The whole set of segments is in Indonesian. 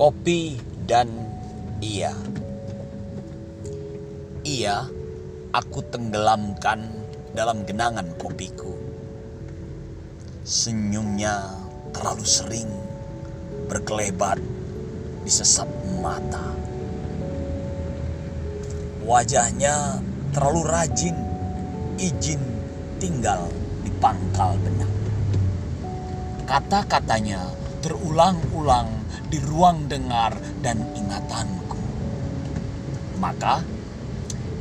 kopi dan ia. Ia aku tenggelamkan dalam genangan kopiku. Senyumnya terlalu sering berkelebat di sesap mata. Wajahnya terlalu rajin izin tinggal di pangkal benak. Kata-katanya terulang-ulang di ruang dengar dan ingatanku. Maka,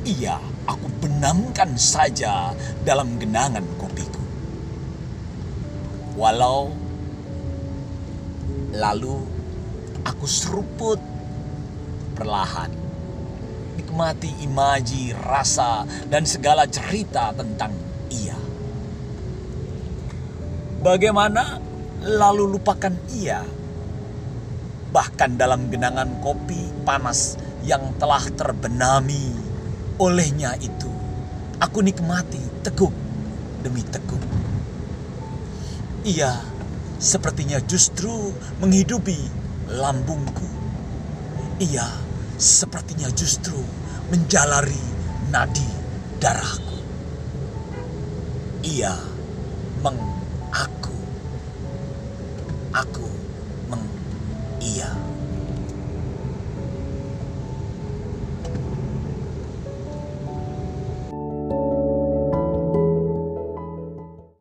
ia aku benamkan saja dalam genangan kopiku. Walau lalu aku seruput perlahan nikmati imaji, rasa, dan segala cerita tentang ia. Bagaimana lalu lupakan ia? Bahkan dalam genangan kopi panas yang telah terbenami olehnya itu, aku nikmati teguk demi teguk. Ia sepertinya justru menghidupi lambungku. Ia sepertinya justru menjalari nadi darahku. Ia meng aku.